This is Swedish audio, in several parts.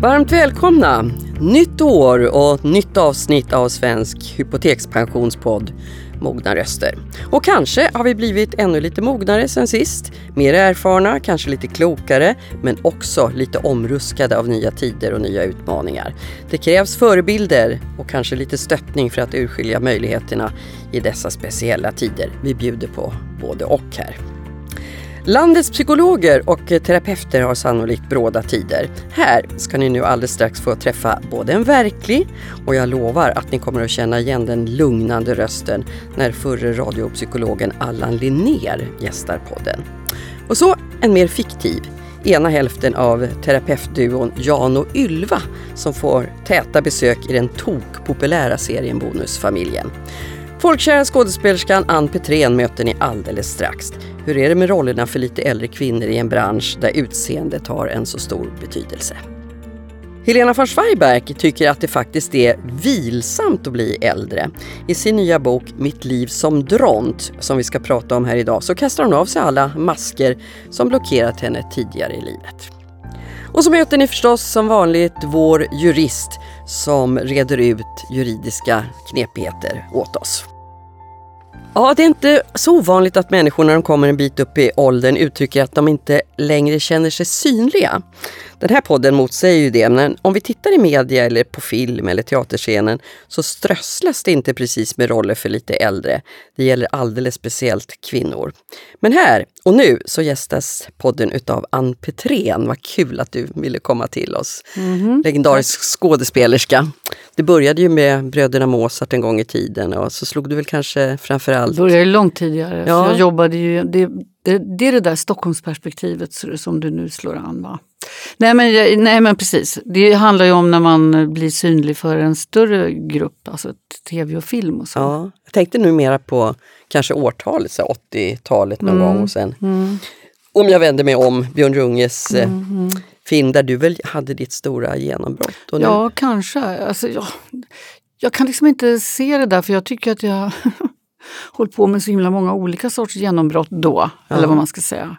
Varmt välkomna! Nytt år och nytt avsnitt av Svensk hypotekspensionspodd Mogna röster. Och kanske har vi blivit ännu lite mognare sen sist. Mer erfarna, kanske lite klokare, men också lite omruskade av nya tider och nya utmaningar. Det krävs förebilder och kanske lite stöttning för att urskilja möjligheterna i dessa speciella tider. Vi bjuder på både och här. Landets psykologer och terapeuter har sannolikt bråda tider. Här ska ni nu alldeles strax få träffa både en verklig och jag lovar att ni kommer att känna igen den lugnande rösten när förre radiopsykologen Allan Linnér gästar podden. Och så en mer fiktiv, ena hälften av terapeutduon Jan och Ylva som får täta besök i den tokpopulära serien Bonusfamiljen. Folkkära skådespelerskan Ann Petrén möter ni alldeles strax. Hur är det med rollerna för lite äldre kvinnor i en bransch där utseendet har en så stor betydelse? Helena von Schweiberg tycker att det faktiskt är vilsamt att bli äldre. I sin nya bok Mitt liv som dront, som vi ska prata om här idag, så kastar hon av sig alla masker som blockerat henne tidigare i livet. Och så möter ni förstås som vanligt vår jurist som reder ut juridiska knepigheter åt oss. Ja, det är inte så ovanligt att människor när de kommer en bit upp i åldern uttrycker att de inte längre känner sig synliga. Den här podden motsäger ju det, men om vi tittar i media eller på film eller teaterscenen så strösslas det inte precis med roller för lite äldre. Det gäller alldeles speciellt kvinnor. Men här och nu så gästas podden utav Ann Petrén. Vad kul att du ville komma till oss. Mm -hmm. Legendarisk skådespelerska. Det började ju med Bröderna Mozart en gång i tiden och så slog du väl kanske framförallt... Det började långt tidigare. Ja. Jag jobbade ju, det, det, det är det där Stockholmsperspektivet som du nu slår an. Va? Nej men, nej men precis, det handlar ju om när man blir synlig för en större grupp, alltså tv och film och så. Ja, jag tänkte nu mera på kanske årtalet, 80-talet någon mm. gång och sen mm. Om jag vänder mig om Björn Runges eh, mm. mm. Film där du väl hade ditt stora genombrott? ja, kanske. Alltså, ja, jag kan liksom inte se det där för jag tycker att jag hållit på med så himla många olika sorts genombrott då, ja. eller vad man ska säga.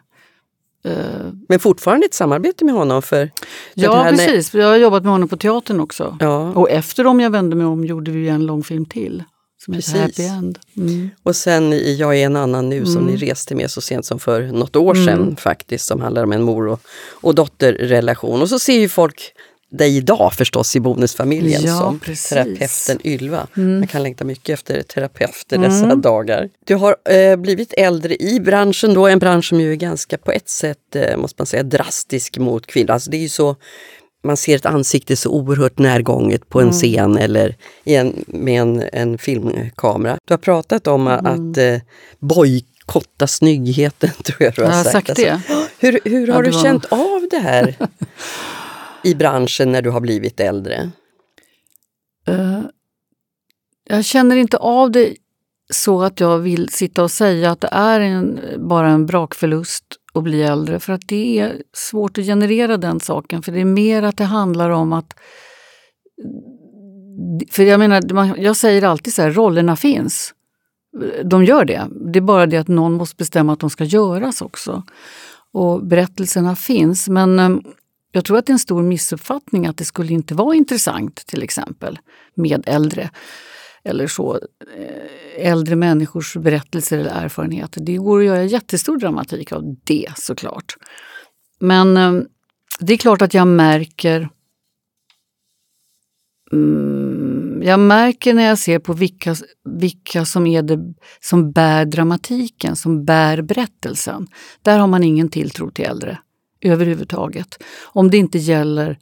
Uh, Men fortfarande ett samarbete med honom? för, för Ja, precis. Jag har jobbat med honom på teatern också. Ja. Och efter om jag vände mig om gjorde vi en långfilm till. Som Precis. heter Happy End. Mm. Och sen i Jag är en annan nu mm. som ni reste med så sent som för något år sedan mm. faktiskt som handlar om en mor och, och dotterrelation. Och så ser ju folk dig idag förstås i Bonusfamiljen ja, som precis. terapeuten Ylva. Mm. Man kan längta mycket efter terapeuter mm. dessa dagar. Du har eh, blivit äldre i branschen då, en bransch som ju är ganska på ett sätt, eh, måste man säga, drastisk mot kvinnor. Alltså det är ju så man ser ett ansikte så oerhört närgånget på en mm. scen eller en, med en, en filmkamera. Du har pratat om mm. att eh, bojkotta snyggheten, tror jag du har, jag har sagt. sagt det. Alltså, hur hur har ja, du var... känt av det här? i branschen när du har blivit äldre? Uh, jag känner inte av det så att jag vill sitta och säga att det är en, bara en brakförlust att bli äldre. För att det är svårt att generera den saken. För det är mer att det handlar om att... För jag menar, jag säger alltid så här, rollerna finns. De gör det. Det är bara det att någon måste bestämma att de ska göras också. Och berättelserna finns. Men eh, jag tror att det är en stor missuppfattning att det skulle inte vara intressant till exempel med äldre eller så, eh, äldre människors berättelser eller erfarenheter. Det går att göra jättestor dramatik av det såklart. Men eh, det är klart att jag märker mm, jag märker när jag ser på vilka, vilka som är det som bär dramatiken, som bär berättelsen. Där har man ingen tilltro till äldre överhuvudtaget. Om det inte gäller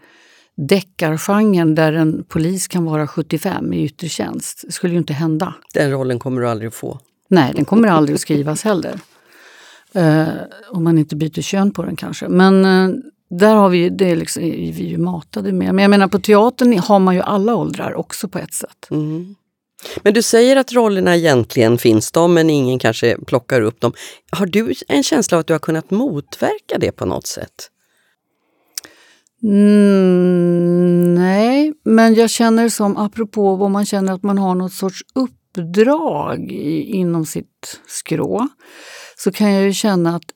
deckargenren där en polis kan vara 75 i yttre tjänst. Det skulle ju inte hända. Den rollen kommer du aldrig att få. Nej, den kommer aldrig att skrivas heller. Uh, om man inte byter kön på den kanske. Men uh, där har vi, det är, liksom, är vi ju matade med. Men jag menar på teatern har man ju alla åldrar också på ett sätt. Mm. Men du säger att rollerna egentligen finns de, men ingen kanske plockar upp dem. Har du en känsla av att du har kunnat motverka det på något sätt? Mm, nej, men jag känner som, apropå vad man känner att man har något sorts uppdrag i, inom sitt skrå, så kan jag ju känna att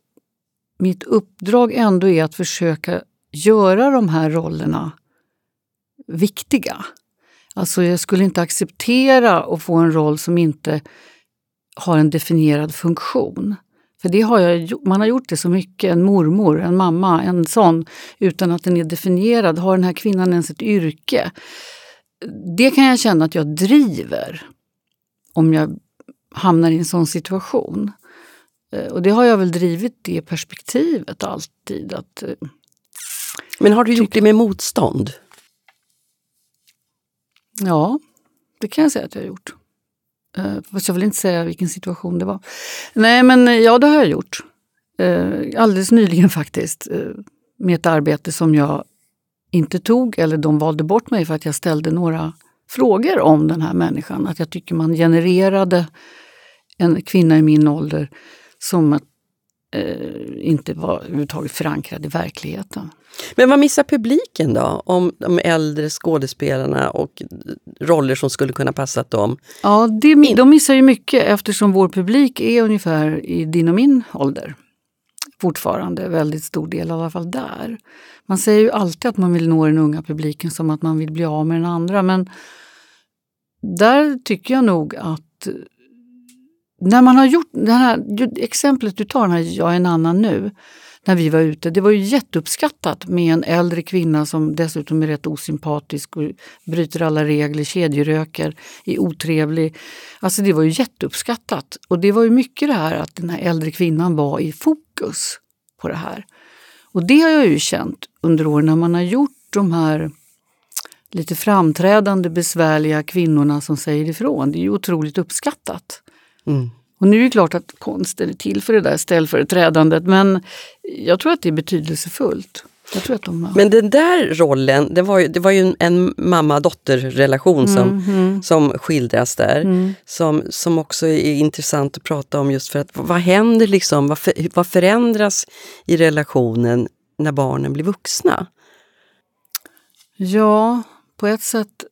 mitt uppdrag ändå är att försöka göra de här rollerna viktiga. Alltså jag skulle inte acceptera att få en roll som inte har en definierad funktion. För det har jag, man har gjort det så mycket, en mormor, en mamma, en sån, utan att den är definierad. Har den här kvinnan ens ett yrke? Det kan jag känna att jag driver om jag hamnar i en sån situation. Eh, och det har jag väl drivit det perspektivet alltid. Att, eh, Men har du gjort det med motstånd? Ja, det kan jag säga att jag har gjort. Uh, fast jag vill inte säga vilken situation det var. Nej, men eh, ja, det har jag gjort. Uh, alldeles nyligen faktiskt. Uh, med ett arbete som jag inte tog, eller de valde bort mig för att jag ställde några frågor om den här människan. Att jag tycker man genererade en kvinna i min ålder som ett inte var överhuvudtaget förankrad i verkligheten. Men vad missar publiken då? Om de äldre skådespelarna och roller som skulle kunna passa dem? Ja, det, de missar ju mycket eftersom vår publik är ungefär i din och min ålder. Fortfarande, väldigt stor del i alla fall där. Man säger ju alltid att man vill nå den unga publiken som att man vill bli av med den andra men där tycker jag nog att när man har gjort det här exemplet du tar, när jag är en annan nu, när vi var ute. Det var ju jätteuppskattat med en äldre kvinna som dessutom är rätt osympatisk och bryter alla regler, kedjeröker, är otrevlig. Alltså det var ju jätteuppskattat. Och det var ju mycket det här att den här äldre kvinnan var i fokus på det här. Och det har jag ju känt under åren när man har gjort de här lite framträdande besvärliga kvinnorna som säger ifrån. Det är ju otroligt uppskattat. Mm. Och nu är det klart att konsten är till för det där ställföreträdandet men jag tror att det är betydelsefullt. Jag tror att de. Men den där rollen, det var ju, det var ju en mamma-dotter-relation som, mm, mm. som skildras där. Mm. Som, som också är intressant att prata om just för att vad händer liksom, vad, för, vad förändras i relationen när barnen blir vuxna? Ja, på ett sätt...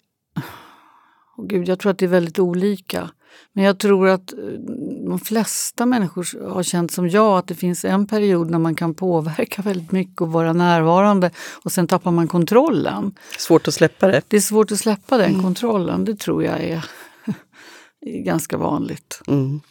Oh Gud, jag tror att det är väldigt olika. Men jag tror att eh, de flesta människor har känt som jag att det finns en period när man kan påverka väldigt mycket och vara närvarande och sen tappar man kontrollen. Svårt att släppa det? Det är svårt att släppa den mm. kontrollen, det tror jag är, ganska vanligt. Mm.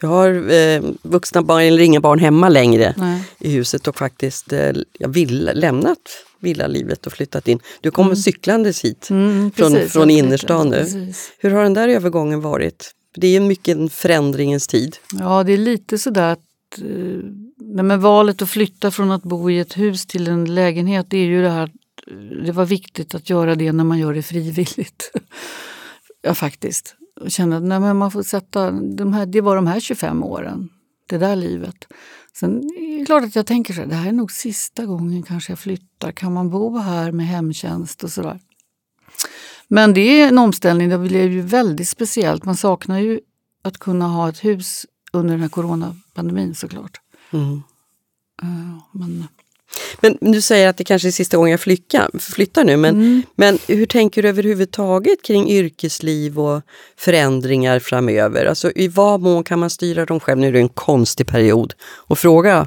Du har eh, vuxna barn eller inga barn hemma längre Nej. i huset och faktiskt eh, vill, lämnat villalivet och flyttat in. Du kommer mm. cyklandes hit mm, från, från innerstan nu. Precis. Hur har den där övergången varit? Det är mycket en förändringens tid. Ja, det är lite sådär att eh, nej, men valet att flytta från att bo i ett hus till en lägenhet, det är ju det här det var viktigt att göra det när man gör det frivilligt. ja, faktiskt. Och känna att nej, men man får sätta, de här, det var de här 25 åren, det där livet. Sen är det klart att jag tänker så här, det här är nog sista gången kanske jag flyttar. Kan man bo här med hemtjänst och sådär? Men det är en omställning, det blev ju väldigt speciellt. Man saknar ju att kunna ha ett hus under den här coronapandemin såklart. Mm. Uh, men... men du säger att det kanske är sista gången jag flyttar, flyttar nu, men, mm. men hur tänker du överhuvudtaget kring yrkesliv och förändringar framöver? Alltså i vad mån kan man styra dem själv? Nu är det en konstig period att fråga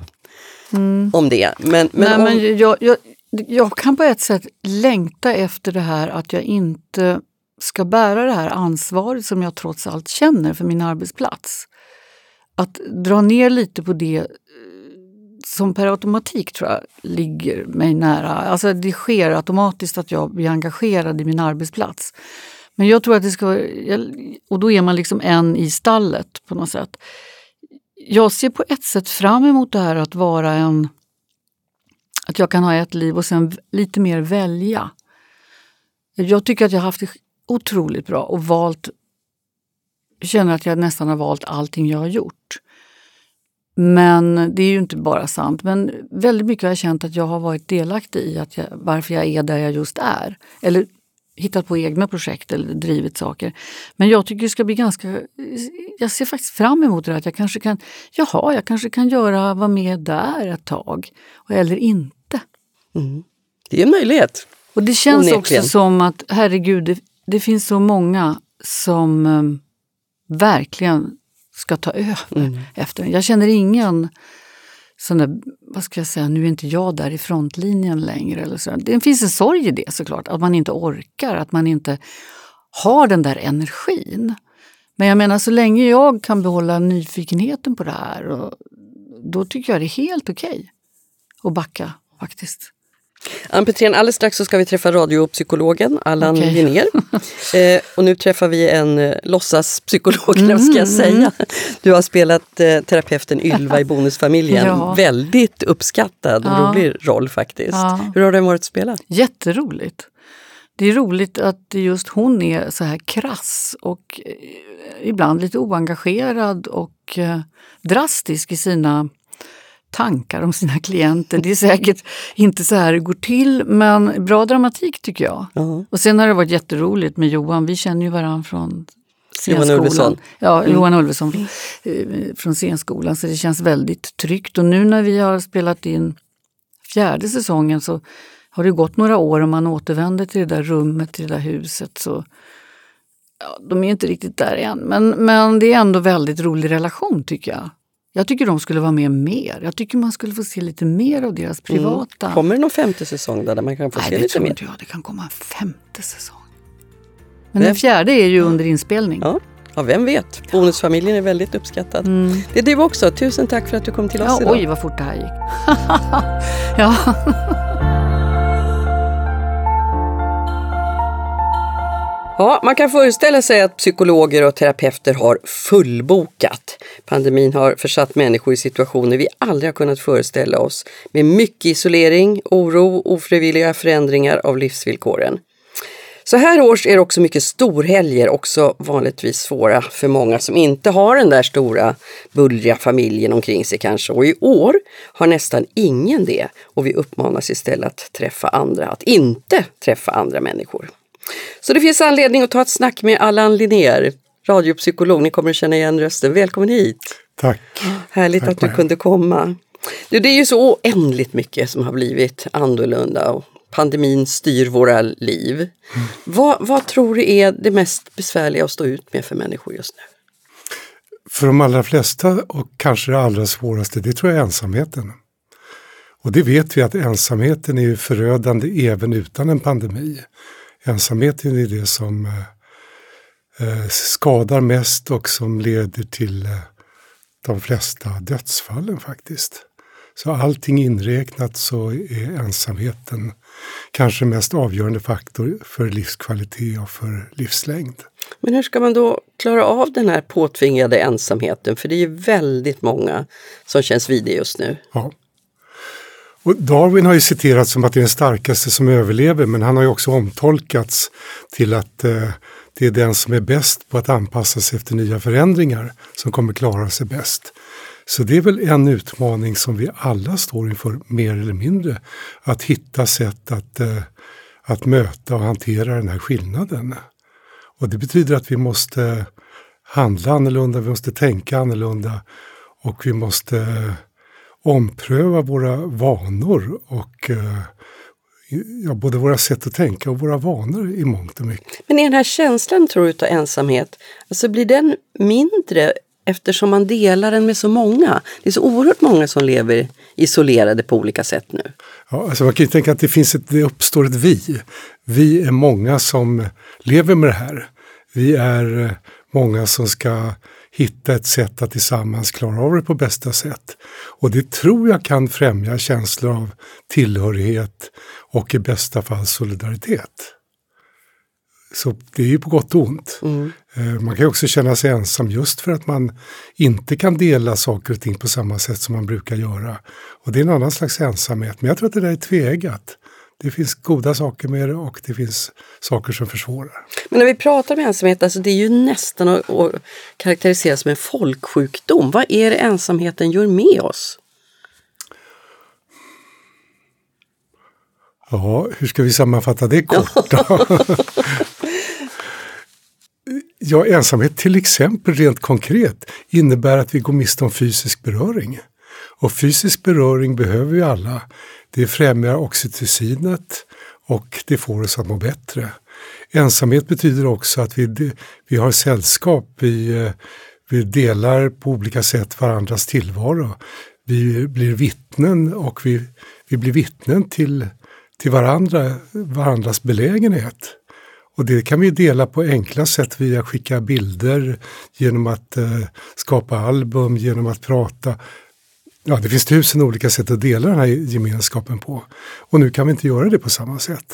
mm. om det. Men, men, Nej, om... men jag, jag, jag kan på ett sätt längta efter det här att jag inte ska bära det här ansvaret som jag trots allt känner för min arbetsplats. Att dra ner lite på det eh, som per automatik tror jag ligger mig nära. Alltså det sker automatiskt att jag blir engagerad i min arbetsplats. Men jag tror att det ska vara, och då är man liksom en i stallet på något sätt. Jag ser på ett sätt fram emot det här att vara en att jag kan ha ett liv och sen lite mer välja. Jag tycker att jag har haft det otroligt bra och valt känner att jag nästan har valt allting jag har gjort. Men det är ju inte bara sant. Men väldigt mycket har jag känt att jag har varit delaktig i att jag, varför jag är där jag just är. Eller hittat på egna projekt eller drivit saker. Men jag tycker det ska bli ganska... Jag ser faktiskt fram emot det att jag kanske kan... Jaha, jag kanske kan göra, vara med där ett tag. Eller inte. Mm. Det är en möjlighet. Och det känns Onekligen. också som att, herregud, det, det finns så många som um, verkligen ska ta över mm. efter Jag känner ingen sån där, vad ska jag säga, nu är inte jag där i frontlinjen längre. Eller så. Det finns en sorg i det såklart, att man inte orkar, att man inte har den där energin. Men jag menar, så länge jag kan behålla nyfikenheten på det här, och, då tycker jag det är helt okej okay att backa faktiskt. Ann Petrén, alldeles strax så ska vi träffa radiopsykologen Allan okay. Linnér. Eh, och nu träffar vi en eh, låtsaspsykolog, mm, ska jag säga. Mm. Du har spelat eh, terapeuten Ylva i Bonusfamiljen. ja. Väldigt uppskattad och ja. rolig roll faktiskt. Ja. Hur har den varit att spela? Jätteroligt. Det är roligt att just hon är så här krass och eh, ibland lite oengagerad och eh, drastisk i sina tankar om sina klienter. Det är säkert inte så här det går till, men bra dramatik tycker jag. Uh -huh. Och sen har det varit jätteroligt med Johan. Vi känner ju varandra från Johan Ulveson. Ja, mm. Johan Ulveson eh, från scenskolan. Så det känns väldigt tryggt. Och nu när vi har spelat in fjärde säsongen så har det gått några år och man återvänder till det där rummet, till det där huset. Så, ja, de är inte riktigt där än, men, men det är ändå väldigt rolig relation tycker jag. Jag tycker de skulle vara med mer. Jag tycker man skulle få se lite mer av deras mm. privata... Mm. Kommer det någon femte säsong där, man kan få Nej, se lite mer? Nej, det tror inte jag. Det kan komma en femte säsong. Men vem? den fjärde är ju ja. under inspelning. Ja. ja, vem vet. Bonusfamiljen är väldigt uppskattad. Mm. Det är du också. Tusen tack för att du kom till oss ja, idag. Oj, vad fort det här gick. ja. Ja, man kan föreställa sig att psykologer och terapeuter har fullbokat. Pandemin har försatt människor i situationer vi aldrig har kunnat föreställa oss med mycket isolering, oro, ofrivilliga förändringar av livsvillkoren. Så här års är det också mycket storhelger, också vanligtvis svåra för många som inte har den där stora bullriga familjen omkring sig kanske. Och i år har nästan ingen det och vi uppmanas istället att träffa andra, att inte träffa andra människor. Så det finns anledning att ta ett snack med Allan Linnér, radiopsykolog. Ni kommer att känna igen rösten. Välkommen hit! Tack! Härligt Tack att du kunde komma. Du, det är ju så oändligt mycket som har blivit annorlunda och pandemin styr våra liv. Mm. Vad, vad tror du är det mest besvärliga att stå ut med för människor just nu? För de allra flesta och kanske det allra svåraste, det tror jag är ensamheten. Och det vet vi att ensamheten är förödande även utan en pandemi ensamheten är det som eh, eh, skadar mest och som leder till eh, de flesta dödsfallen faktiskt. Så allting inräknat så är ensamheten kanske mest avgörande faktor för livskvalitet och för livslängd. Men hur ska man då klara av den här påtvingade ensamheten? För det är ju väldigt många som känns vid det just nu. Ja. Och Darwin har ju citerats som att det är den starkaste som överlever men han har ju också omtolkats till att eh, det är den som är bäst på att anpassa sig efter nya förändringar som kommer klara sig bäst. Så det är väl en utmaning som vi alla står inför mer eller mindre. Att hitta sätt att, eh, att möta och hantera den här skillnaden. Och det betyder att vi måste handla annorlunda, vi måste tänka annorlunda och vi måste ompröva våra vanor och eh, ja, både våra sätt att tänka och våra vanor i mångt och mycket. Men är den här känslan, tror du, av ensamhet, alltså blir den mindre eftersom man delar den med så många? Det är så oerhört många som lever isolerade på olika sätt nu. Ja, alltså man kan ju tänka att det, finns ett, det uppstår ett vi. Vi är många som lever med det här. Vi är eh, många som ska hitta ett sätt att tillsammans klara av det på bästa sätt. Och det tror jag kan främja känslor av tillhörighet och i bästa fall solidaritet. Så det är ju på gott och ont. Mm. Eh, man kan också känna sig ensam just för att man inte kan dela saker och ting på samma sätt som man brukar göra. Och det är en annan slags ensamhet. Men jag tror att det där är tveeggat det finns goda saker med det och det finns saker som försvårar. Men när vi pratar om ensamhet, alltså det är ju nästan att, att karaktärisera som en folksjukdom. Vad är det ensamheten gör med oss? Ja, hur ska vi sammanfatta det kort? ja, ensamhet till exempel rent konkret innebär att vi går miste om fysisk beröring. Och fysisk beröring behöver vi alla. Det främjar oxytocinet och det får oss att må bättre. Ensamhet betyder också att vi, vi har sällskap, vi, vi delar på olika sätt varandras tillvaro. vi blir vittnen och vi, vi blir vittnen till, till varandra, varandras belägenhet. Och det kan vi dela på enkla sätt via att skicka bilder, genom att eh, skapa album, genom att prata. Ja, det finns tusen olika sätt att dela den här gemenskapen på. Och nu kan vi inte göra det på samma sätt.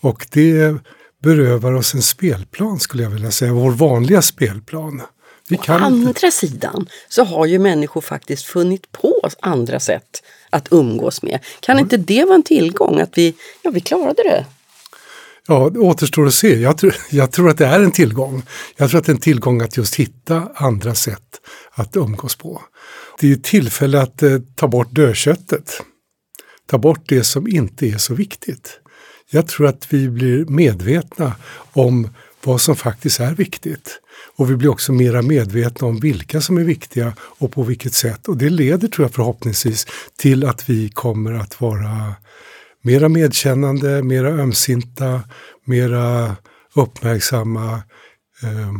Och det berövar oss en spelplan skulle jag vilja säga, vår vanliga spelplan. Vi Å andra inte... sidan så har ju människor faktiskt funnit på andra sätt att umgås med. Kan mm. inte det vara en tillgång att vi, ja, vi klarade det? Ja, det återstår att se. Jag tror, jag tror att det är en tillgång. Jag tror att det är en tillgång att just hitta andra sätt att umgås på. Det är ett tillfälle att eh, ta bort dödköttet. Ta bort det som inte är så viktigt. Jag tror att vi blir medvetna om vad som faktiskt är viktigt. Och vi blir också mera medvetna om vilka som är viktiga och på vilket sätt. Och det leder tror jag förhoppningsvis till att vi kommer att vara mera medkännande, mera ömsinta, mera uppmärksamma, eh,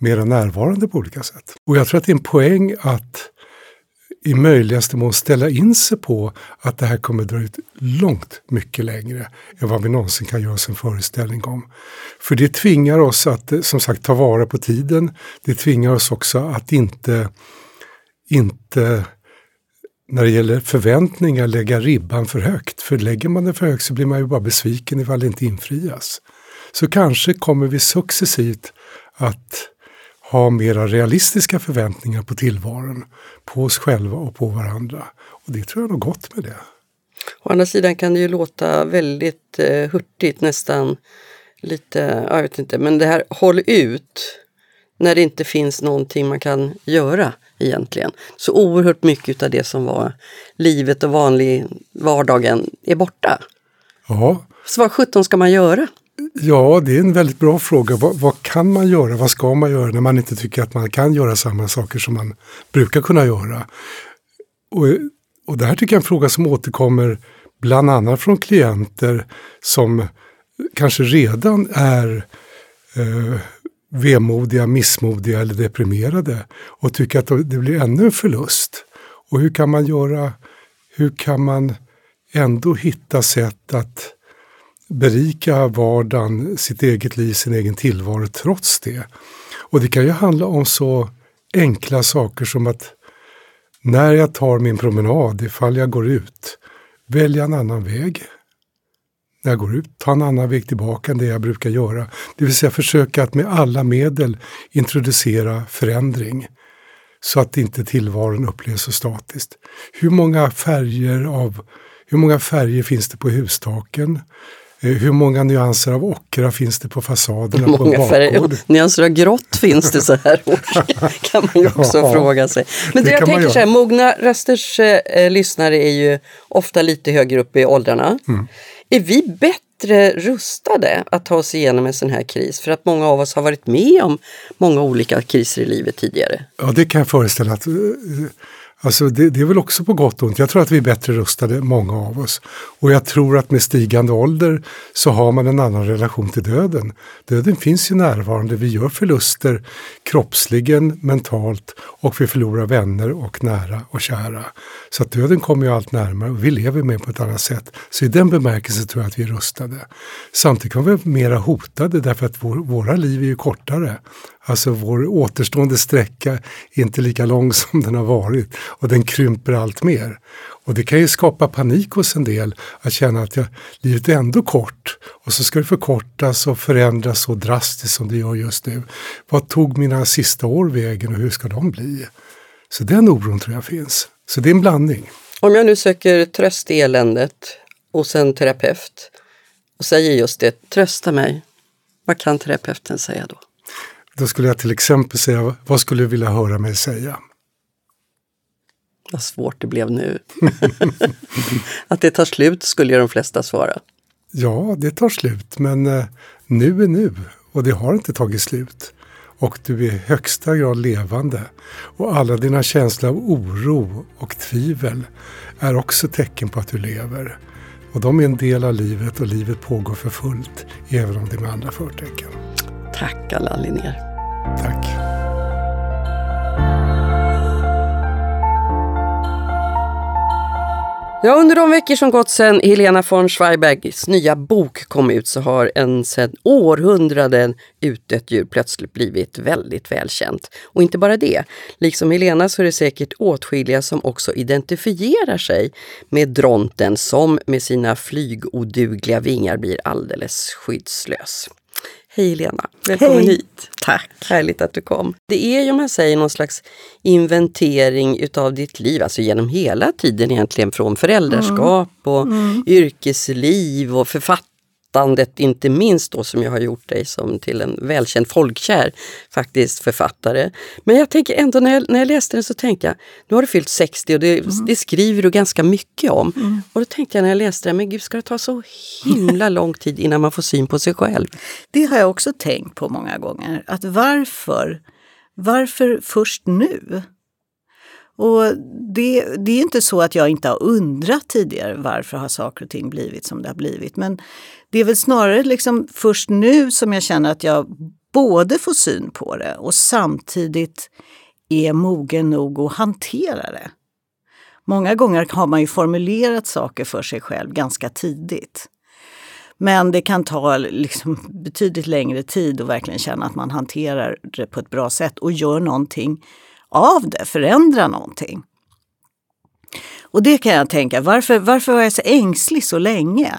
mera närvarande på olika sätt. Och jag tror att det är en poäng att i möjligaste mån ställa in sig på att det här kommer dra ut långt mycket längre än vad vi någonsin kan göra oss en föreställning om. För det tvingar oss att eh, som sagt ta vara på tiden. Det tvingar oss också att inte, inte när det gäller förväntningar lägga ribban för högt. För lägger man den för högt så blir man ju bara besviken ifall det inte infrias. Så kanske kommer vi successivt att ha mera realistiska förväntningar på tillvaron, på oss själva och på varandra. Och det tror jag är gott med det. Å andra sidan kan det ju låta väldigt eh, hurtigt, nästan lite, jag vet inte, men det här håll ut när det inte finns någonting man kan göra egentligen. Så oerhört mycket av det som var livet och vanlig vardagen är borta. Ja. Så vad sjutton ska man göra? Ja, det är en väldigt bra fråga. Vad, vad, kan man göra? Vad ska man göra när man inte tycker att man kan göra samma saker som man brukar kunna göra? Och, och det här tycker jag är en fråga som återkommer bland annat från klienter som kanske redan är eh, vemodiga, missmodiga eller deprimerade och tycker att det blir ännu en förlust. Och hur kan man göra, hur kan man ändå hitta sätt att berika vardagen, sitt eget liv, sin egen tillvaro trots det. Och det kan ju handla om så enkla saker som att när jag tar min promenad, ifall jag går ut, välja en annan väg. När jag går ut, ta en annan väg tillbaka än det jag brukar göra. Det vill säga försöka att med alla medel introducera förändring så att inte tillvaron upplevs så statiskt. Hur många färger av hur många färger finns det på hustaken? Eh, hur många nyanser av ockra finns det på fasaderna många på färger, nyanser av grått finns det så här års? kan man ju också ja, fråga sig. Men det, det jag tänker så här, mogna rösters eh, lyssnare är ju ofta lite högre upp i åldrarna. Mm. Är vi bättre rustade att ta oss igenom en sån här kris? För att många av oss har varit med om många olika kriser i livet tidigare. Ja, det kan jag föreställa att eh, Alltså det, det, är väl också på gott och ont. Jag tror att vi är bättre rustade, många av oss. Och jag tror att med stigande ålder så har man en annan relation till döden. Döden finns ju närvarande, vi gör förluster kroppsligen, mentalt och vi förlorar vänner och nära och kära. Så att döden kommer ju allt närmare och vi lever med på ett annat sätt. Så i den bemärkelsen tror jag att vi är rustade. Samtidigt kan vi vara mera hotade därför att vår, våra liv är ju kortare. Alltså vår återstående sträcka är inte lika lång som den har varit och den krymper allt mer. Och det kan ju skapa panik hos en del att känna att ja, livet är ändå kort och så ska det förkortas och förändras så drastiskt som det gör just nu. Vad tog mina sista år vägen och hur ska de bli? Så den oron tror jag finns. Så det är en blandning. Om jag nu söker tröst i eländet hos en terapeut och säger just det, trösta mig. Vad kan terapeuten säga då? Då skulle jag till exempel säga, vad skulle du vilja höra mig säga? Vad svårt det blev nu. att det tar slut skulle ju de flesta svara. Ja, det tar slut, men eh, nu är nu och det har inte tagit slut. Och du är i högsta grad levande. Och alla dina känslor av oro och tvivel är också tecken på att du lever. Och de är en del av livet och livet pågår för fullt, även om det är med andra förtecken. Tack Allan Linnér. Tack. Ja, under de veckor som gått sedan Helena von Schweibergs nya bok kom ut så har en sedan århundraden utdött djur plötsligt blivit väldigt välkänt. Och inte bara det, liksom Helena så är det säkert åtskilliga som också identifierar sig med dronten som med sina flygodugliga vingar blir alldeles skyddslös. Hej Lena, välkommen Hej. hit. Tack. Härligt att du kom. Det är ju om man säger någon slags inventering utav ditt liv, alltså genom hela tiden egentligen från föräldraskap och yrkesliv och författandet inte minst då som jag har gjort dig som till en välkänd folkkär faktiskt författare. Men jag tänker ändå när jag, när jag läste den så tänkte jag, nu har du fyllt 60 och det, det skriver du ganska mycket om. Och då tänkte jag när jag läste den, men gud ska det ta så himla lång tid innan man får syn på sig själv? Det har jag också tänkt på många gånger. Att varför, varför först nu? Och det, det är inte så att jag inte har undrat tidigare varför har saker och ting blivit som det har blivit. Men det är väl snarare liksom först nu som jag känner att jag både får syn på det och samtidigt är mogen nog att hantera det. Många gånger har man ju formulerat saker för sig själv ganska tidigt. Men det kan ta liksom betydligt längre tid att verkligen känna att man hanterar det på ett bra sätt och gör någonting av det, förändrar någonting. Och det kan jag tänka, varför, varför var jag så ängslig så länge?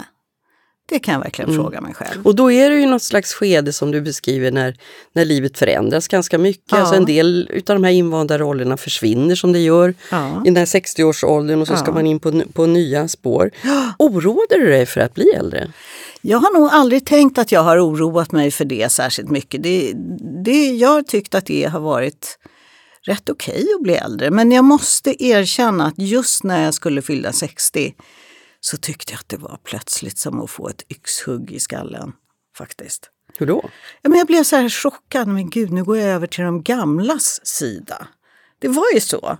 Det kan jag verkligen fråga mig själv. Och då är det ju något slags skede som du beskriver när, när livet förändras ganska mycket. Ja. Alltså en del utav de här invanda rollerna försvinner som det gör Ja. i den här 60-årsåldern och så ska Ja. man in på, på nya spår. Oroade du dig för att bli äldre? Jag har nog aldrig tänkt att jag har oroat mig för det särskilt mycket. Det, det, jag har tyckt att det har varit rätt okej att bli äldre. Men jag måste erkänna att just när jag skulle fylla 60 så tyckte jag att det var plötsligt som att få ett yxhugg i skallen. Faktiskt. Hur då? Ja, men jag blev så här chockad. Men gud, nu går jag över till de gamlas sida. Det var ju så.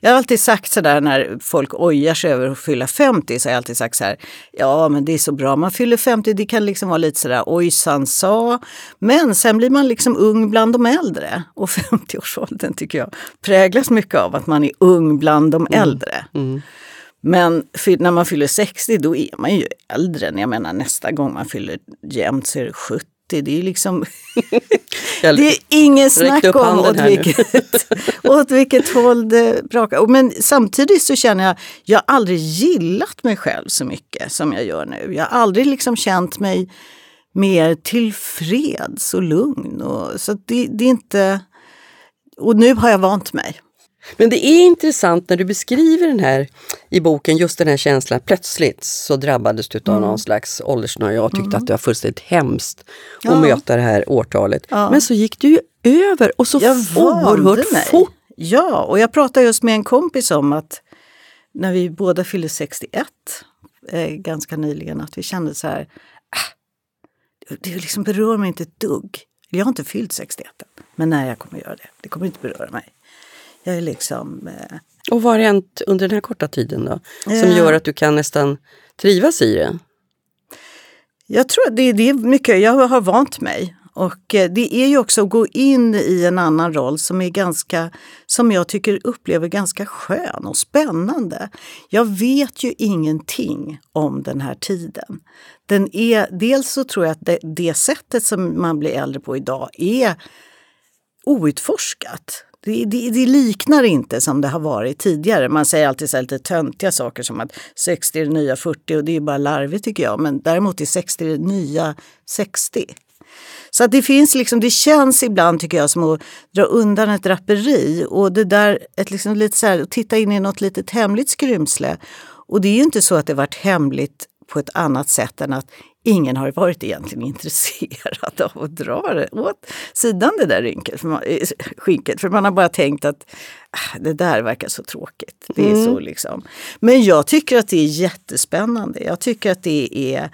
Jag har alltid sagt så där när folk ojar sig över att fylla 50 så har jag alltid sagt så här. Ja, men det är så bra. Man fyller 50, det kan liksom vara lite så där ojsan sa. Men sen blir man liksom ung bland de äldre. Och 50-årsåldern tycker jag präglas mycket av att man är ung bland de äldre. Men fy- när man fyller 60 då är man ju äldre. Jag menar nästa gång man fyller jämnt så är det 70. Det är liksom det är ingen snack om åt vilket, åt vilket håll det brakar. Men samtidigt så känner jag, jag har aldrig gillat mig själv så mycket som jag gör nu. Jag har aldrig liksom känt mig mer tillfreds och lugn. Och, så det, det är inte... Och nu har jag vant mig. Men det är intressant när du beskriver den här i boken, just den här känslan, plötsligt så drabbades du Mm. av någon slags åldersnöje och tyckte att det var fullständigt hemskt Ja. att möta det här årtalet. Ja. Men så gick du ju över och så Jag oerhört mig. fort. Ja, och jag pratade just med en kompis om att när vi båda fyllde 61 eh, ganska nyligen, att vi kände så här, ah, det liksom berör mig inte ett dugg. Jag har inte fyllt 61 än, men när jag kommer göra det, det kommer inte beröra mig. Jag är liksom... Eh, Och vad har hänt under den här korta tiden då? Som Eh. gör att du kan nästan trivas i det? Jag tror att det, det är mycket, jag har vant mig. Och eh, det är ju också att gå in i en annan roll som är ganska, som jag tycker upplever ganska skön och spännande. Jag vet ju ingenting om den här tiden. Den är, dels så tror jag att det, det sättet som man blir äldre på idag är outforskat. Det, det, det liknar inte som det har varit tidigare. Man säger alltid så här lite töntiga saker som att 60 är det nya 40 och det är bara larvigt tycker jag. Men däremot är 60 det nya 60. Så att det finns liksom, det känns ibland tycker jag som att dra undan ett draperi och det där, ett liksom lite så här, att titta in i något litet hemligt skrymsle. Och det är ju inte så att det varit hemligt på ett annat sätt än att ingen har varit egentligen intresserad av att dra det åt sidan det där rynket, för man, eh, skinket. För man har bara tänkt att ah, det där verkar så tråkigt. Det är så liksom. Men jag tycker att det är jättespännande. Jag tycker att det är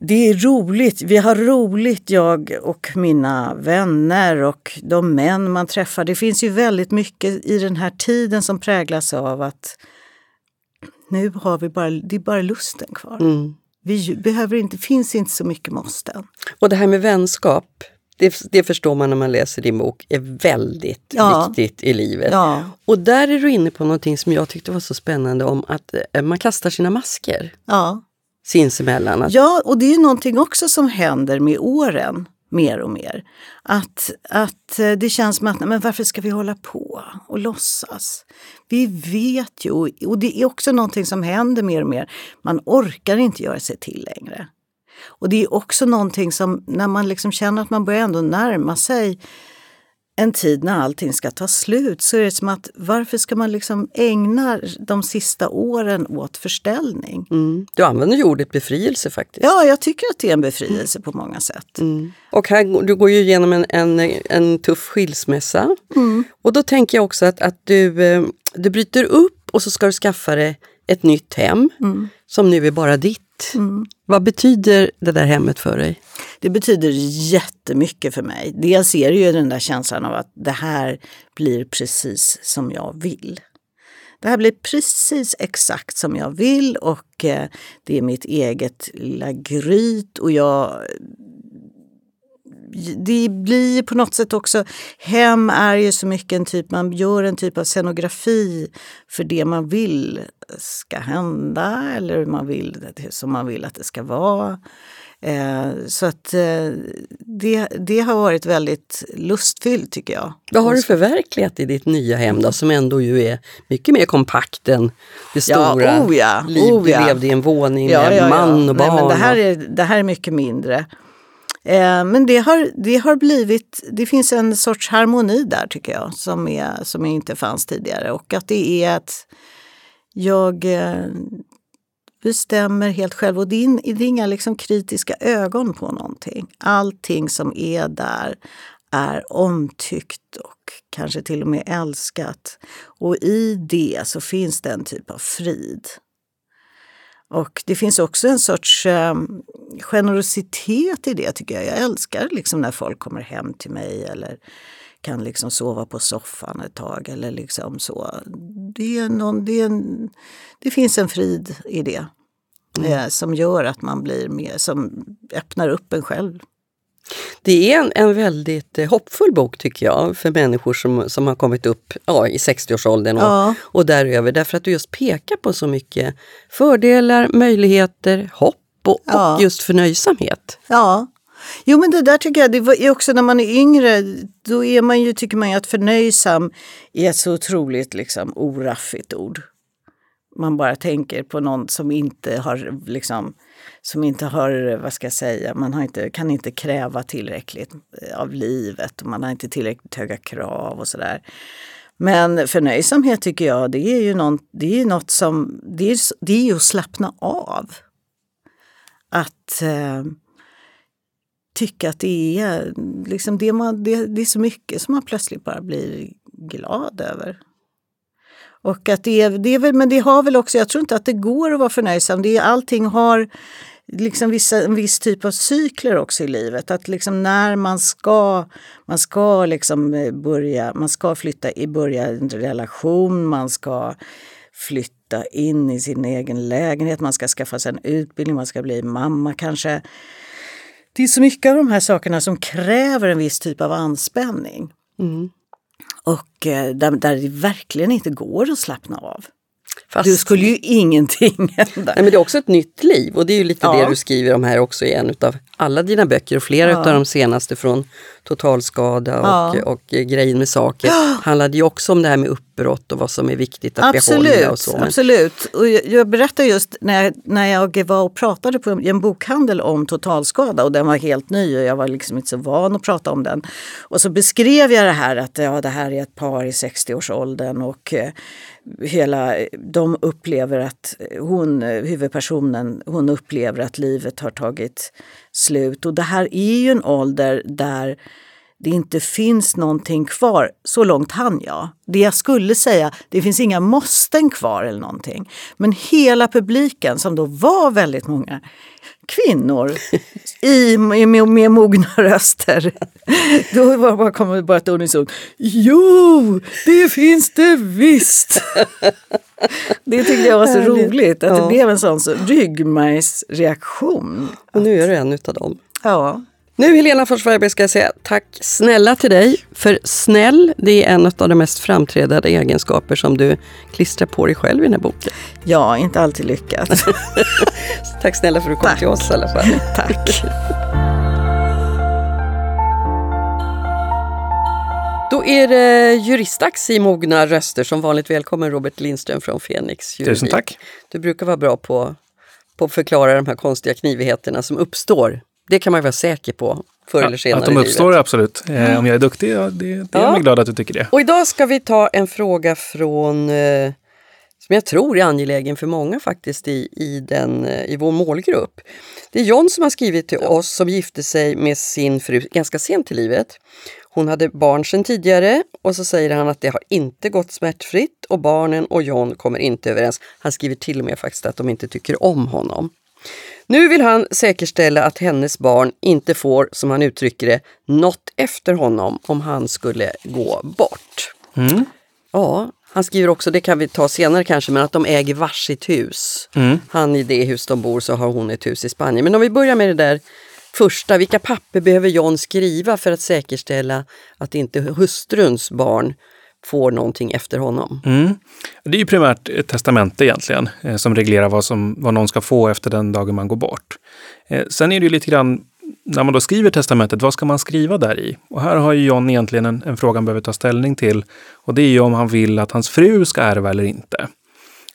det är roligt. Vi har roligt, jag och mina vänner och de män man träffar. Det finns ju väldigt mycket i den här tiden som präglas av att nu har vi bara, det är bara lusten kvar. Mm. Vi behöver inte, finns inte så mycket måsten. Och det här med vänskap, det, det förstår man när man läser din bok, är väldigt Ja. viktigt i livet. Ja, Och där är du inne på någonting som jag tyckte var så spännande om att eh, man kastar sina masker ja. sinsemellan. Ja, och det är ju någonting också som händer med åren mer och mer. Att, att eh, det känns som att, men varför ska vi hålla på och låtsas? Vi vet ju, och det är också någonting som händer mer och mer. Man orkar inte göra sig till längre. Och det är också någonting som, när man liksom känner att man börjar ändå närma sig en tid när allting ska ta slut så är det som att varför ska man liksom ägna de sista åren åt förställning? mm, du använder ju ordet befrielse faktiskt. Ja, jag tycker att det är en befrielse på många sätt. Mm. Och här, du går ju igenom en, en, en tuff skilsmässa. Mm. Och då tänker jag också att, att du, eh, du bryter upp och så ska du skaffa dig ett nytt hem Mm. som nu är bara ditt. Vad betyder det där hemmet för dig? Det betyder jättemycket för mig. Dels är det ju den där känslan av att det här blir precis som jag vill. Det här blir precis exakt som jag vill och eh, det är mitt eget lilla gryt och jag det blir på något sätt också, hem är ju så mycket en typ, man gör en typ av scenografi för det man vill ska hända eller hur man vill, som man vill att det ska vara. Eh, så att eh, det, det har varit väldigt lustfyllt tycker jag. Vad har du förverkligat i ditt nya hem då, som ändå ju är mycket mer kompakt än det Ja, stora oh ja, liv oh du ja. levde i en våning Ja, med ja, ja. man och Nej, barn. men det, här är, det här är mycket mindre. Eh, men det har, det har blivit, det finns en sorts harmoni där tycker jag som, är, som inte fanns tidigare. Och att det är att jag eh, bestämmer helt själv. Och det är, det är inga liksom kritiska ögon på någonting. Allting som är där är omtyckt och kanske till och med älskat. Och i det så finns det en typ av frid. Och det finns också en sorts eh, generositet i det tycker jag. Jag älskar liksom när folk kommer hem till mig eller kan liksom sova på soffan ett tag eller liksom så. Det, är någon, det, är en, det finns en frid i det. Eh, som gör att man blir mer, som öppnar upp en själv. Det är en, en väldigt eh, hoppfull bok tycker jag för människor som, som har kommit upp ja, i 60-årsåldern och, Ja. och däröver. Därför att du just pekar på så mycket fördelar, möjligheter, hopp och, Ja. och just förnöjsamhet. Ja. Jo men det där tycker jag, det är också när man är yngre, då är man ju, tycker man ju att förnöjsam är ett så otroligt liksom oraffigt ord. Man bara tänker på någon som inte har, liksom, som inte har, vad ska jag säga, man har inte, kan inte kräva tillräckligt eh, av livet och man har inte tillräckligt höga krav och sådär. Men förnöjsamhet tycker jag, det är ju något, det är något som, det är, det är ju att slappna av. Att eh, tycka att det är, liksom det, man, det, det är så mycket som man plötsligt bara blir glad över. Och att det är, det är väl, men det har väl också, jag tror inte att det går att vara förnöjsam. Det är, allting har liksom vissa, en viss typ av cykler också i livet. Att liksom när man ska, man ska liksom eh, börja, man ska flytta i, börja en relation, man ska flytta in i sin egen lägenhet, man ska skaffa sig en utbildning, man ska bli mamma kanske. Det är så mycket av de här sakerna som kräver en viss typ av anspänning. Mm. Och eh, där, där det verkligen inte går att slappna av. Fast, Du skulle ju ingenting hända. nej, men det är också ett nytt liv och det är ju lite Ja. det du skriver om här också i en av alla dina böcker och flera Ja. av de senaste från Totalskada och, Ja. och eh, Grejen med saker handlade ju också om det här med uppbrott och vad som är viktigt att behålla och Absolut, så. Men, absolut. Och jag, jag berättade just när jag, när jag var och pratade på en, en bokhandel om totalskada och den var helt ny och jag var liksom inte så van att prata om den. Och så beskrev jag det här att ja, det här är ett par i 60-årsåldern och eh, hela, de upplever att hon, huvudpersonen, hon upplever att livet har tagit slut. Och det här är ju en ålder där det inte finns någonting kvar. Så långt han. jag. Det jag skulle säga, det finns inga måsten kvar eller någonting. Men hela publiken, som då var väldigt många kvinnor i, med, med, mogna röster. Då bara, kom det bara ett unison. Jo, det finns det visst! Det tyckte jag var så roligt, att Ja. det blev en sån så ryggmärgsreaktion. och nu är du en utav dem. Ja. Nu Helena Forsberg ska jag säga tack snälla till dig. För snäll, det är en av de mest framträdande egenskaper som du klistrar på dig själv i den här boken. Ja, inte alltid lyckat. tack snälla för att du kom tack. till oss i alla fall. tack. Då är det juristdags i Mogna röster. Som vanligt välkommen Robert Lindström från Fenix Juridik. Tusen tack. Du brukar vara bra på, på att förklara de här konstiga knivigheterna som uppstår. Det kan man vara säker på förr eller senare Att de uppstår, absolut. Eh, om jag är duktig, ja, det, det är Ja. jag glad att du tycker det. Och idag ska vi ta en fråga från eh, som jag tror är angelägen för många faktiskt i, i, den, eh, i vår målgrupp. Det är John som har skrivit till oss som gifte sig med sin fru ganska sent i livet. Hon hade barn sedan tidigare och så säger han att det har inte gått smärtfritt och barnen och John kommer inte överens. Han skriver till och med faktiskt att de inte tycker om honom. Nu vill han säkerställa att hennes barn inte får, som han uttrycker det, något efter honom om han skulle gå bort. Mm. Ja, han skriver också, det kan vi ta senare kanske, men att de äger varsitt hus. Mm. Han i det hus de bor så har hon ett hus i Spanien. Men om vi börjar med det där första, vilka papper behöver John skriva för att säkerställa att inte hustruns barn får någonting efter honom? Mm. Det är ju primärt ett testamente egentligen, eh, som reglerar vad, som, vad någon ska få efter den dagen man går bort. Eh, sen är det ju lite grann, när man då skriver testamentet, vad ska man skriva där i? Och här har ju John egentligen en, en fråga han behöver ta ställning till. Och det är ju om han vill att hans fru ska ärva eller inte.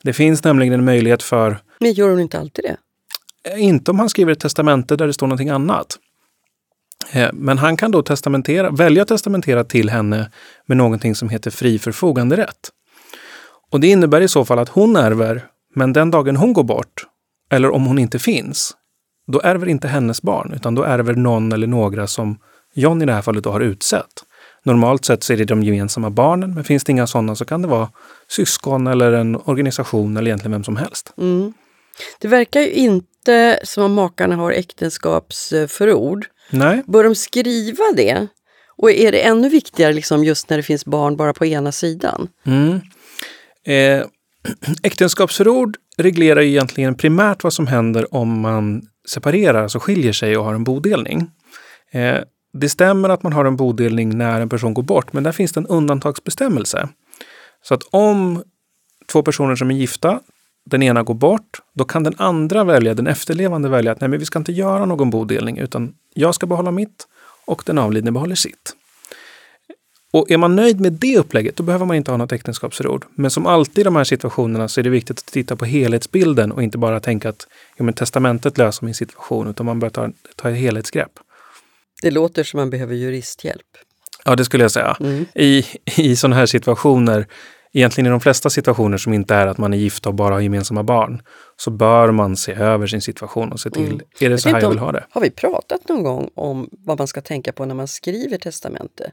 Det finns nämligen en möjlighet för, Men gör hon inte alltid det? eh, inte om han skriver ett testamente där det står någonting annat. Eh, men han kan då testamentera, välja att testamentera till henne med någonting som heter fri förfoganderätt. Och det innebär i så fall att hon ärver, men den dagen hon går bort, eller om hon inte finns, då ärver inte hennes barn, utan då ärver någon eller några som John i det här fallet då har utsett. Normalt sett så är det de gemensamma barnen, men finns det inga sådana så kan det vara syskon eller en organisation eller egentligen vem som helst. Mm. Det verkar ju inte som om makarna har äktenskapsförord. Nej, Bör de skriva det? Och är det ännu viktigare liksom just när det finns barn bara på ena sidan? Mm. Eh, äktenskapsförord reglerar ju egentligen primärt vad som händer om man separerar, alltså skiljer sig och har en bodelning. Eh, det stämmer att man har en bodelning när en person går bort, men där finns det en undantagsbestämmelse. Så att om två personer som är gifta, den ena går bort, då kan den andra välja, den efterlevande välja att nej, men vi ska inte göra någon bodelning, utan jag ska behålla mitt och den avlidne behåller sitt. Och är man nöjd med det upplägget, då behöver man inte ha något äktenskapsförord. Men som alltid i de här situationerna så är det viktigt att titta på helhetsbilden och inte bara tänka att ja, men testamentet löser min situation, utan man bör ta, ta ett helhetsgrepp. Det låter som man behöver juristhjälp. Ja, det skulle jag säga. Mm. I, I sådana här situationer, egentligen i de flesta situationer som inte är att man är gift och bara har gemensamma barn, så bör man se över sin situation och se till, Mm. är det så här jag vill ha det? Har vi pratat någon gång om vad man ska tänka på när man skriver testamente?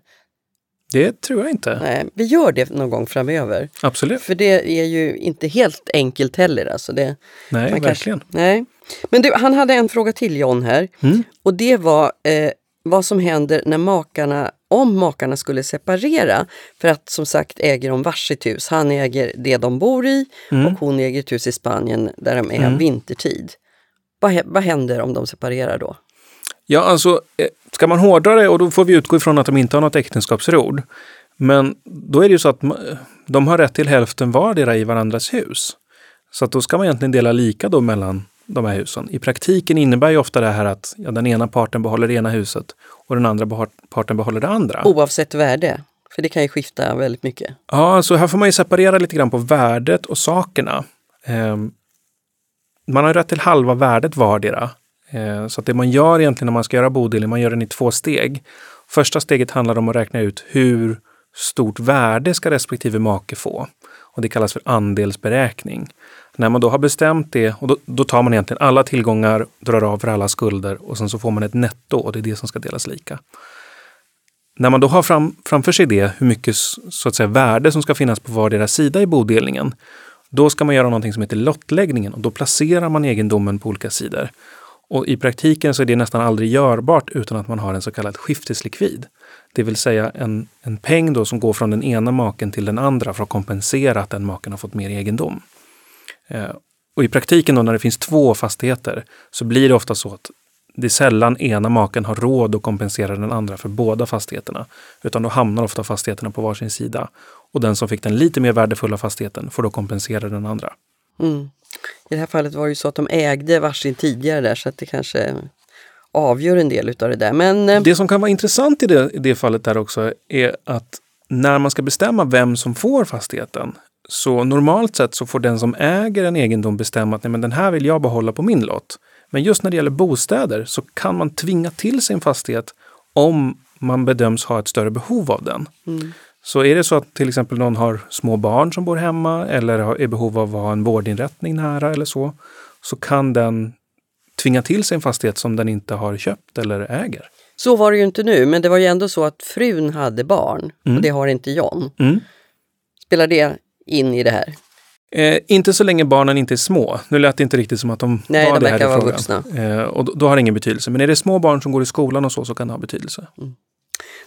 Det tror jag inte. Nej, vi gör det någon gång framöver. Absolut. För det är ju inte helt enkelt heller. Alltså det, Nej, verkligen. Kanske, nej. Men du, han hade en fråga till John här. Mm. Och det var eh, vad som händer när makarna, om makarna skulle separera. För att som sagt äger de varsitt hus. Han äger det de bor i Mm. och hon äger ett hus i Spanien där de är Mm. vintertid. Vad, vad händer om de separerar då? Ja, alltså eh, ska man hårdra det och då får vi utgå ifrån att de inte har något äktenskapsförord. Men då är det ju så att ma- de har rätt till hälften vardera i varandras hus. Så att då ska man egentligen dela lika då mellan de här husen. I praktiken innebär ju ofta det här att ja, den ena parten behåller det ena huset och den andra parten behåller det andra. Oavsett värde. För det kan ju skifta väldigt mycket. Ja, så här får man ju separera lite grann på värdet och sakerna. Ehm, man har rätt till halva värdet vardera. Eh, så att det man gör egentligen när man ska göra bodelning, man gör den i två steg. Första steget handlar om att räkna ut hur stort värde ska respektive make få. Och det kallas för andelsberäkning. När man då har bestämt det, och då, då tar man egentligen alla tillgångar, drar av för alla skulder och sen så får man ett netto och det är det som ska delas lika. När man då har fram, framför sig det, hur mycket så att säga, värde som ska finnas på vardera sida i bodelningen, då ska man göra någonting som heter lottläggningen och då placerar man egendomen på olika sidor. Och i praktiken så är det nästan aldrig görbart utan att man har en så kallad skifteslikvid. Det vill säga en, en peng då som går från den ena maken till den andra för att kompensera att den maken har fått mer egendom. Eh, och i praktiken då när det finns två fastigheter så blir det ofta så att det är sällan ena maken har råd att kompensera den andra för båda fastigheterna. Utan då hamnar ofta fastigheterna på varsin sida. Och den som fick den lite mer värdefulla fastigheten får då kompensera den andra. Mm. I det här fallet var det ju så att de ägde varsin tidigare där så att det kanske avgör en del utav det där. Men, eh, Det som kan vara intressant i det, i det fallet där också är att när man ska bestämma vem som får fastigheten så normalt sett så får den som äger en egendom bestämma att Nej, men den här vill jag behålla på min lott. Men just när det gäller bostäder så kan man tvinga till sig en fastighet om man bedöms ha ett större behov av den. Så är det så att till exempel någon har små barn som bor hemma eller är i behov av att ha en vårdinrättning nära eller så, så kan den tvinga till sig en fastighet som den inte har köpt eller äger. Så var det ju inte nu, men det var ju ändå så att frun hade barn och det har inte John. Mm. Spelar det in i det här? Eh, inte så länge barnen inte är små. Nu lät det inte riktigt som att de Nej, var de det här i vara frågan. vuxna. Eh, och då, då har det ingen betydelse. Men är det små barn som går i skolan och så, så kan det ha betydelse.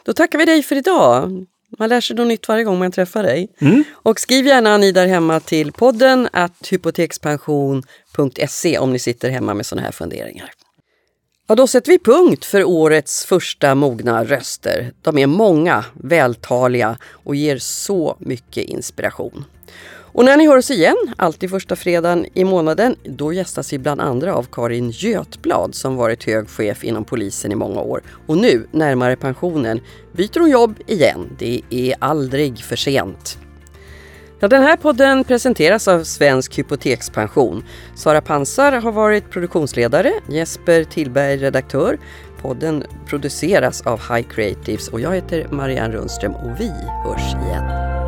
Då tackar vi dig för idag. Man lär sig något nytt varje gång man träffar dig. Mm. Och skriv gärna ni där hemma till podden att hypotekspension.se om ni sitter hemma med sådana här funderingar. Ja, då sätter vi punkt för årets första mogna röster. De är många, vältaliga och ger så mycket inspiration. Och när ni hör oss igen, alltid första fredagen i månaden, då gästas vi bland andra av Karin Götblad som varit hög chef inom polisen i många år. Och nu, närmare pensionen, byter hon jobb igen. Det är aldrig för sent. Ja, den här podden presenteras av Svensk Hypotekspension. Sara Pansar har varit produktionsledare, Jesper Tillberg redaktör. Podden produceras av High Creatives och jag heter Marianne Rundström och vi hörs igen.